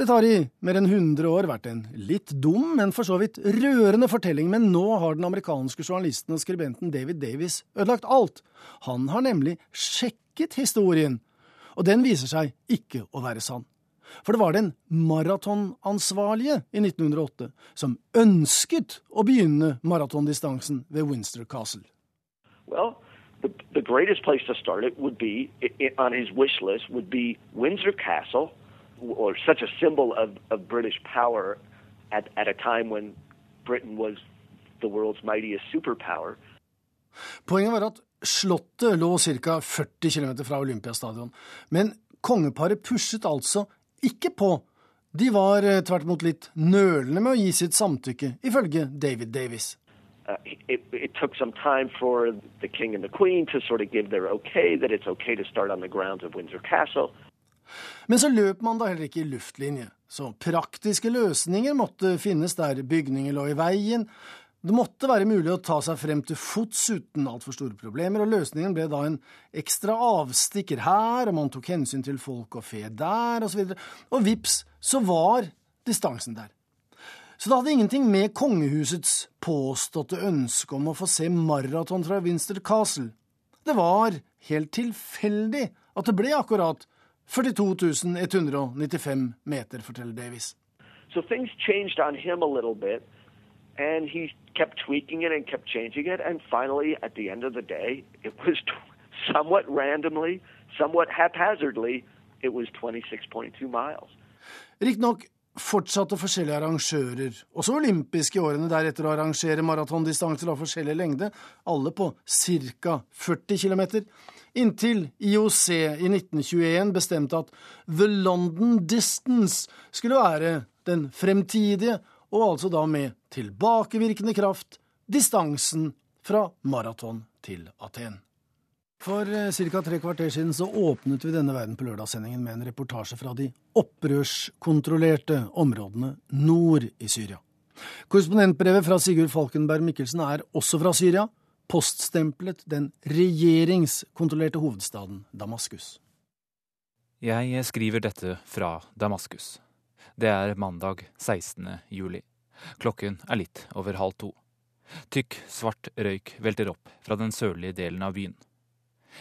Det har i mer enn 100 år vært en litt dum, men for så vidt rørende fortelling, men nå har den amerikanske journalisten og skribenten David Davis ødelagt alt. Han har nemlig sjekket historien, og den viser seg ikke å være sann. For det var den maratonansvarlige i 1908 som ønsket å begynne maratondistansen ved Winster Castle. Well, the, the greatest place to start it would be it, on his wish list would be Windsor Castle, or such a symbol of, of British power at, at a time when Britain was the world's mightiest superpower. Poenget var at Slottet lå ca. 40 km fra Olympiastadion, men kongeparet pushet altså ikke på. De var eh, tvert imot litt nølende med å gi sitt samtykke, ifølge David Davis. Uh, it, it, took some time for the king and the queen to sort of give their okay that it's okay to start on the grounds of Windsor Castle. Men så løp man da heller ikke i luftlinje, så praktiske løsninger måtte finnes der bygninger lå i veien. Det måtte være mulig å ta seg frem til fots uten altfor store problemer, og løsningen ble da en ekstra avstikker her, og man tok hensyn til folk og fe der, osv. Og, så og vips, så var distansen der. Så det hadde ingenting med kongehusets påståtte ønske om å få se maraton fra Winster Castle. Det var helt tilfeldig at det ble akkurat 42 195 meter, forteller Davies. So things changed on him a little bit, and he kept tweaking it and kept changing it, and finally, at the end of the day, it was somewhat randomly, somewhat haphazardly, it was 26.2 miles. Riktignok fortsatte forskjellige arrangører, også olympiske i årene deretter, å arrangere maratondistanser av forskjellig lengde, alle på ca. 40 km, inntil IOC i 1921 bestemte at The London Distance skulle være den fremtidige, og altså da med tilbakevirkende kraft, distansen fra maraton til Aten. For eh, ca. tre kvarter siden så åpnet vi denne Verden på lørdagssendingen med en reportasje fra de opprørskontrollerte områdene nord i Syria. Korrespondentbrevet fra Sigurd Falkenberg Mikkelsen er også fra Syria, poststemplet den regjeringskontrollerte hovedstaden Damaskus. Jeg skriver dette fra Damaskus. Det er mandag 16. juli. Klokken er litt over halv to. Tykk, svart røyk velter opp fra den sørlige delen av byen.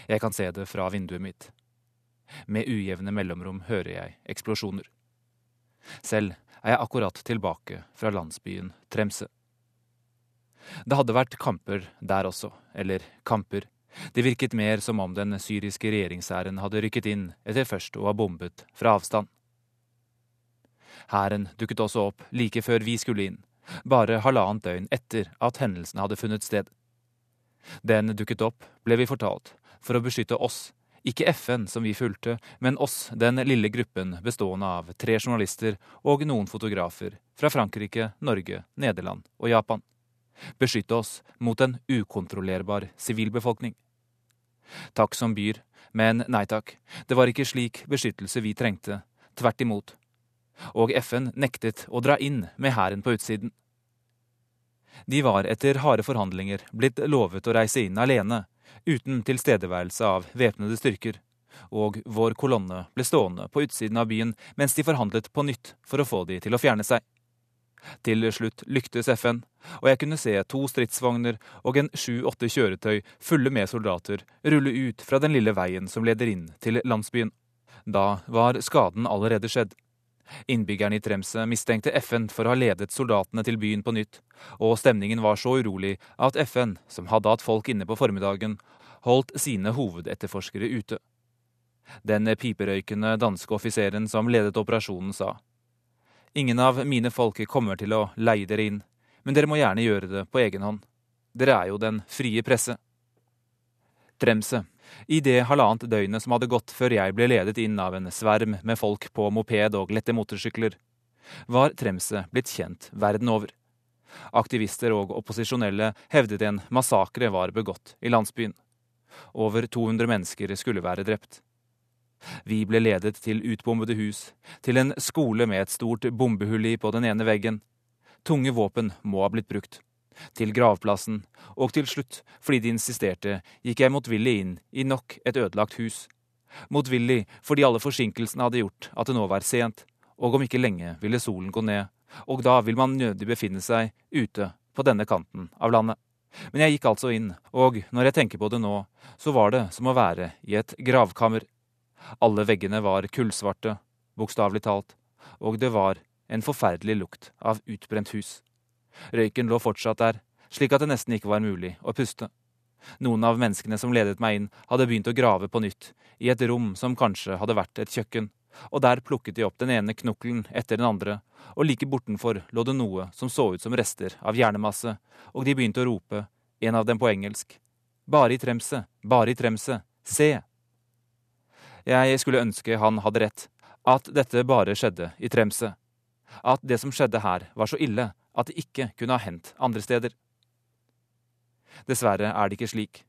Jeg kan se det fra vinduet mitt. Med ujevne mellomrom hører jeg eksplosjoner. Selv er jeg akkurat tilbake fra landsbyen Tremse. Det hadde vært kamper der også, eller kamper. Det virket mer som om den syriske regjeringshæren hadde rykket inn etter først å ha bombet fra avstand. Hæren dukket også opp like før vi skulle inn, bare halvannet døgn etter at hendelsen hadde funnet sted. Den dukket opp, ble vi fortalt, for å beskytte oss, ikke FN som vi fulgte, men oss, den lille gruppen bestående av tre journalister og noen fotografer fra Frankrike, Norge, Nederland og Japan. Beskytte oss mot en ukontrollerbar sivilbefolkning. Takk som byr, men nei takk, det var ikke slik beskyttelse vi trengte, tvert imot. Og FN nektet å dra inn med hæren på utsiden. De var etter harde forhandlinger blitt lovet å reise inn alene, uten tilstedeværelse av væpnede styrker, og vår kolonne ble stående på utsiden av byen mens de forhandlet på nytt for å få de til å fjerne seg. Til slutt lyktes FN, og jeg kunne se to stridsvogner og en sju-åtte kjøretøy fulle med soldater rulle ut fra den lille veien som leder inn til landsbyen. Da var skaden allerede skjedd. Innbyggerne i Tremse mistenkte FN for å ha ledet soldatene til byen på nytt, og stemningen var så urolig at FN, som hadde hatt folk inne på formiddagen, holdt sine hovedetterforskere ute. Den piperøykende danske offiseren som ledet operasjonen, sa Ingen av mine folk kommer til å leie dere inn, men dere må gjerne gjøre det på egen hånd. Dere er jo den frie presse. Tremse i det halvannet døgnet som hadde gått før jeg ble ledet inn av en sverm med folk på moped og lette motorsykler, var Tremset blitt kjent verden over. Aktivister og opposisjonelle hevdet en massakre var begått i landsbyen. Over 200 mennesker skulle være drept. Vi ble ledet til utbombede hus, til en skole med et stort bombehull i på den ene veggen. Tunge våpen må ha blitt brukt til gravplassen, og til slutt, fordi de insisterte, gikk jeg motvillig inn i nok et ødelagt hus. Motvillig fordi alle forsinkelsene hadde gjort at det nå var sent, og om ikke lenge ville solen gå ned, og da vil man nødig befinne seg ute på denne kanten av landet. Men jeg gikk altså inn, og når jeg tenker på det nå, så var det som å være i et gravkammer. Alle veggene var kullsvarte, bokstavelig talt, og det var en forferdelig lukt av utbrent hus. Røyken lå fortsatt der, slik at det nesten ikke var mulig å puste. Noen av menneskene som ledet meg inn, hadde begynt å grave på nytt, i et rom som kanskje hadde vært et kjøkken, og der plukket de opp den ene knokkelen etter den andre, og like bortenfor lå det noe som så ut som rester av hjernemasse, og de begynte å rope, en av dem på engelsk. Bare i tremset, bare i tremset, se! Jeg skulle ønske han hadde rett, at dette bare skjedde i tremset. At det som skjedde her, var så ille at det ikke kunne ha hendt andre steder. Dessverre er det ikke slik.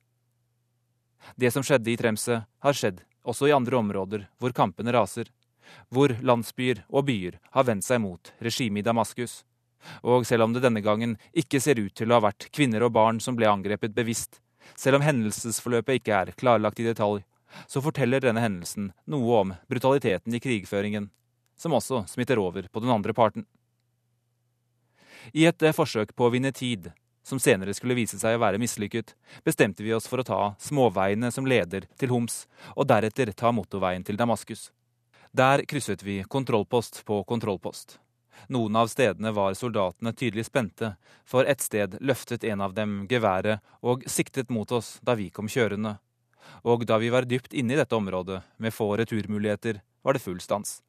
Det som skjedde i Tremse, har skjedd også i andre områder hvor kampene raser, hvor landsbyer og byer har vendt seg mot regimet i Damaskus. Og selv om det denne gangen ikke ser ut til å ha vært kvinner og barn som ble angrepet bevisst, selv om hendelsesforløpet ikke er klarlagt i detalj, så forteller denne hendelsen noe om brutaliteten i krigføringen, som også smitter over på den andre parten. I et eh, forsøk på å vinne tid, som senere skulle vise seg å være mislykket, bestemte vi oss for å ta småveiene som leder til Homs, og deretter ta motorveien til Damaskus. Der krysset vi kontrollpost på kontrollpost. Noen av stedene var soldatene tydelig spente, for et sted løftet en av dem geværet og siktet mot oss da vi kom kjørende. Og da vi var dypt inne i dette området, med få returmuligheter, var det full stans.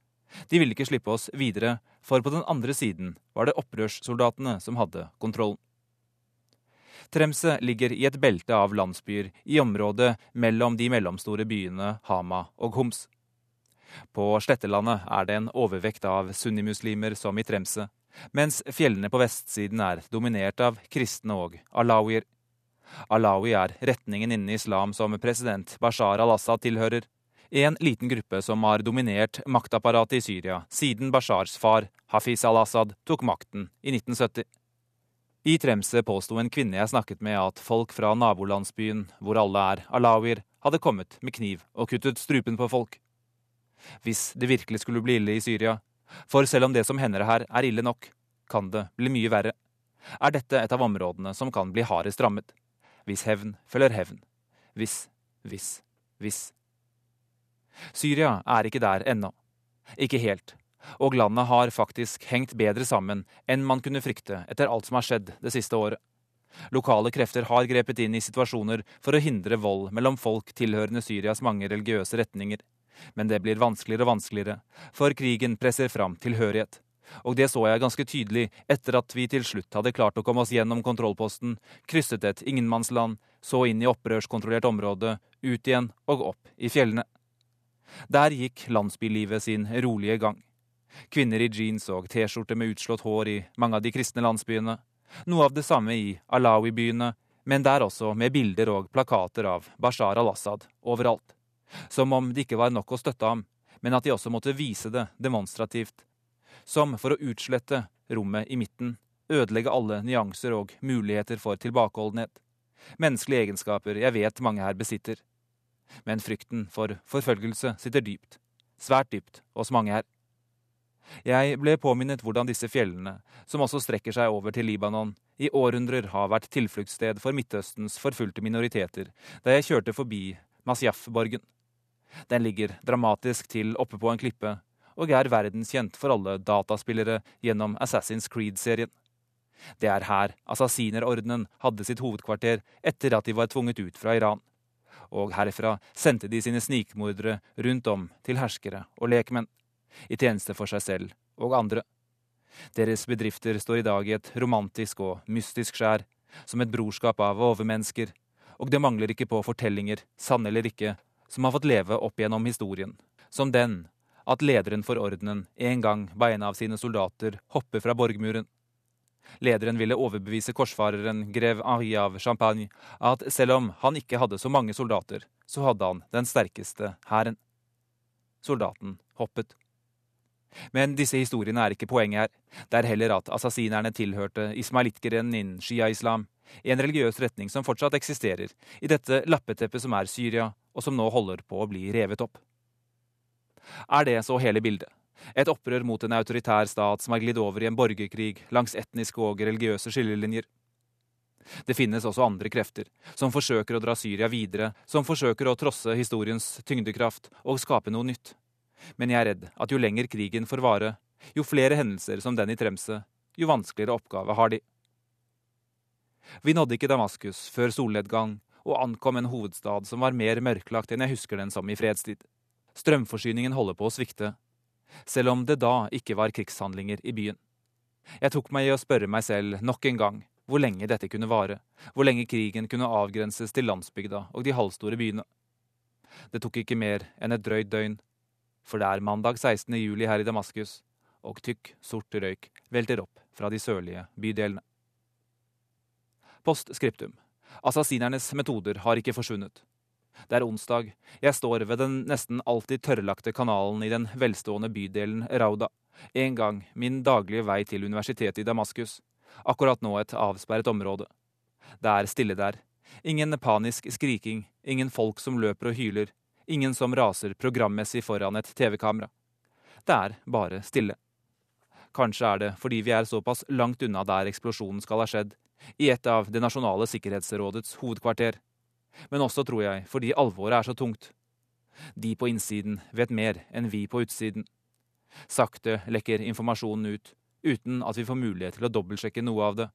De ville ikke slippe oss videre, for på den andre siden var det opprørssoldatene som hadde kontrollen. Tremse ligger i et belte av landsbyer i området mellom de mellomstore byene Hama og Homs. På slettelandet er det en overvekt av sunnimuslimer som i Tremse, mens fjellene på vestsiden er dominert av kristne og alawier. Alawi er retningen innen islam som president Bashar al-Assad tilhører, en liten gruppe som har dominert maktapparatet i Syria siden Bashars far, Hafiz al-Assad, tok makten i 1970. I Tremse påsto en kvinne jeg snakket med at folk fra nabolandsbyen, hvor alle er alawier, hadde kommet med kniv og kuttet strupen på folk. Hvis det virkelig skulle bli ille i Syria, for selv om det som hender her er ille nok, kan det bli mye verre, er dette et av områdene som kan bli hardest rammet. Hvis hevn følger hevn. Hvis, hvis, hvis. Syria er ikke der ennå. Ikke helt. Og landet har faktisk hengt bedre sammen enn man kunne frykte etter alt som har skjedd det siste året. Lokale krefter har grepet inn i situasjoner for å hindre vold mellom folk tilhørende Syrias mange religiøse retninger, Men det blir vanskeligere og vanskeligere, for krigen presser fram tilhørighet. Og det så jeg ganske tydelig etter at vi til slutt hadde klart å komme oss gjennom kontrollposten, krysset et ingenmannsland, så inn i opprørskontrollert område, ut igjen og opp i fjellene. Der gikk landsbylivet sin rolige gang. Kvinner i jeans og T-skjorte med utslått hår i mange av de kristne landsbyene. Noe av det samme i Alawi-byene, men der også med bilder og plakater av Bashar al-Assad overalt. Som om det ikke var nok å støtte ham, men at de også måtte vise det demonstrativt. Som for å utslette rommet i midten, ødelegge alle nyanser og muligheter for tilbakeholdenhet. Menneskelige egenskaper jeg vet mange her besitter. Men frykten for forfølgelse sitter dypt, svært dypt, hos mange her. Jeg ble påminnet hvordan disse fjellene, som også strekker seg over til Libanon, i århundrer har vært tilfluktssted for Midtøstens forfulgte minoriteter da jeg kjørte forbi Masjaf-borgen. Den ligger dramatisk til oppe på en klippe, og er verdenskjent for alle dataspillere gjennom Assassin's Creed-serien. Det er her Assassinerordenen hadde sitt hovedkvarter etter at de var tvunget ut fra Iran. Og herfra sendte de sine snikmordere rundt om til herskere og lekmenn, i tjeneste for seg selv og andre. Deres bedrifter står i dag i et romantisk og mystisk skjær, som et brorskap av overmennesker, og det mangler ikke på fortellinger, sanne eller ikke, som har fått leve opp gjennom historien, som den at lederen for ordenen en gang ba en av sine soldater hoppe fra borgmuren. Lederen ville overbevise korsfareren grev Henri av Champagne at selv om han ikke hadde så mange soldater, så hadde han den sterkeste hæren. Soldaten hoppet. Men disse historiene er ikke poenget her. Det er heller at assassinerne tilhørte ismailittgrenen innen shia-islam, en religiøs retning som fortsatt eksisterer i dette lappeteppet som er Syria, og som nå holder på å bli revet opp. Er det så hele bildet? Et opprør mot en autoritær stat som har glidd over i en borgerkrig langs etniske og religiøse skillelinjer? Det finnes også andre krefter, som forsøker å dra Syria videre, som forsøker å trosse historiens tyngdekraft og skape noe nytt. Men jeg er redd at jo lenger krigen får vare, jo flere hendelser som den i Tremse, jo vanskeligere oppgave har de. Vi nådde ikke Damaskus før solnedgang og ankom en hovedstad som var mer mørklagt enn jeg husker den som i fredstid. Strømforsyningen holder på å svikte, selv om det da ikke var krigshandlinger i byen. Jeg tok meg i å spørre meg selv nok en gang hvor lenge dette kunne vare, hvor lenge krigen kunne avgrenses til landsbygda og de halvstore byene. Det tok ikke mer enn et drøyt døgn, for det er mandag 16. juli her i Damaskus, og tykk, sort røyk velter opp fra de sørlige bydelene. Post scriptum. Assassinernes metoder har ikke forsvunnet. Det er onsdag. Jeg står ved den nesten alltid tørrlagte kanalen i den velstående bydelen Rauda. En gang min daglige vei til universitetet i Damaskus. Akkurat nå et avsperret område. Det er stille der. Ingen panisk skriking, ingen folk som løper og hyler, ingen som raser programmessig foran et TV-kamera. Det er bare stille. Kanskje er det fordi vi er såpass langt unna der eksplosjonen skal ha skjedd, i et av Det nasjonale sikkerhetsrådets hovedkvarter. Men også, tror jeg, fordi alvoret er så tungt. De på innsiden vet mer enn vi på utsiden. Sakte lekker informasjonen ut, uten at vi får mulighet til å dobbeltsjekke noe av det.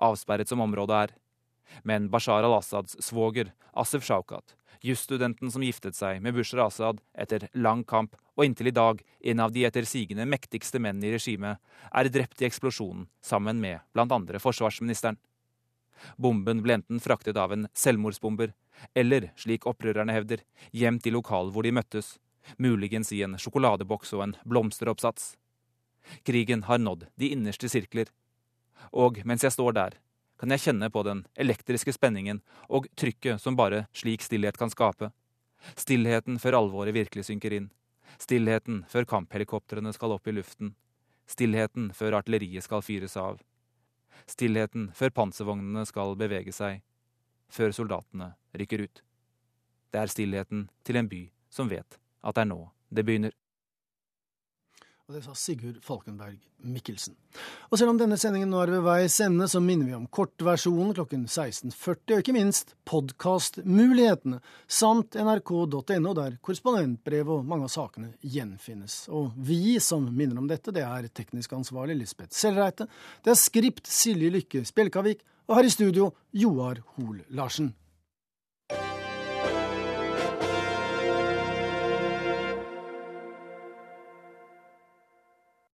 Avsperret som området er. Men Bashar al-Assads svoger, Asif Shaukat, jusstudenten som giftet seg med Bushra Assad etter lang kamp, og inntil i dag en av de etter sigende mektigste menn i regimet, er drept i eksplosjonen sammen med blant andre forsvarsministeren. Bomben ble enten fraktet av en selvmordsbomber, eller, slik opprørerne hevder, gjemt i lokalet hvor de møttes, muligens i en sjokoladeboks og en blomsteroppsats. Krigen har nådd de innerste sirkler, og mens jeg står der, kan jeg kjenne på den elektriske spenningen og trykket som bare slik stillhet kan skape. Stillheten før alvoret virkelig synker inn. Stillheten før kamphelikoptrene skal opp i luften. Stillheten før artilleriet skal fyres av. Stillheten før panservognene skal bevege seg. Før soldatene rykker ut. Det er stillheten til en by som vet at det er nå det begynner. Og det sa Sigurd Falkenberg Mikkelsen. Og selv om denne sendingen nå er ved veis ende, så minner vi om kortversjonen klokken 16.40, og ikke minst podkastmulighetene, samt nrk.no, der korrespondentbrev og mange av sakene gjenfinnes. Og vi som minner om dette, det er teknisk ansvarlig Lisbeth Selreite, det er skript Silje Lykke Spjelkavik, og her i studio Joar Hoel Larsen.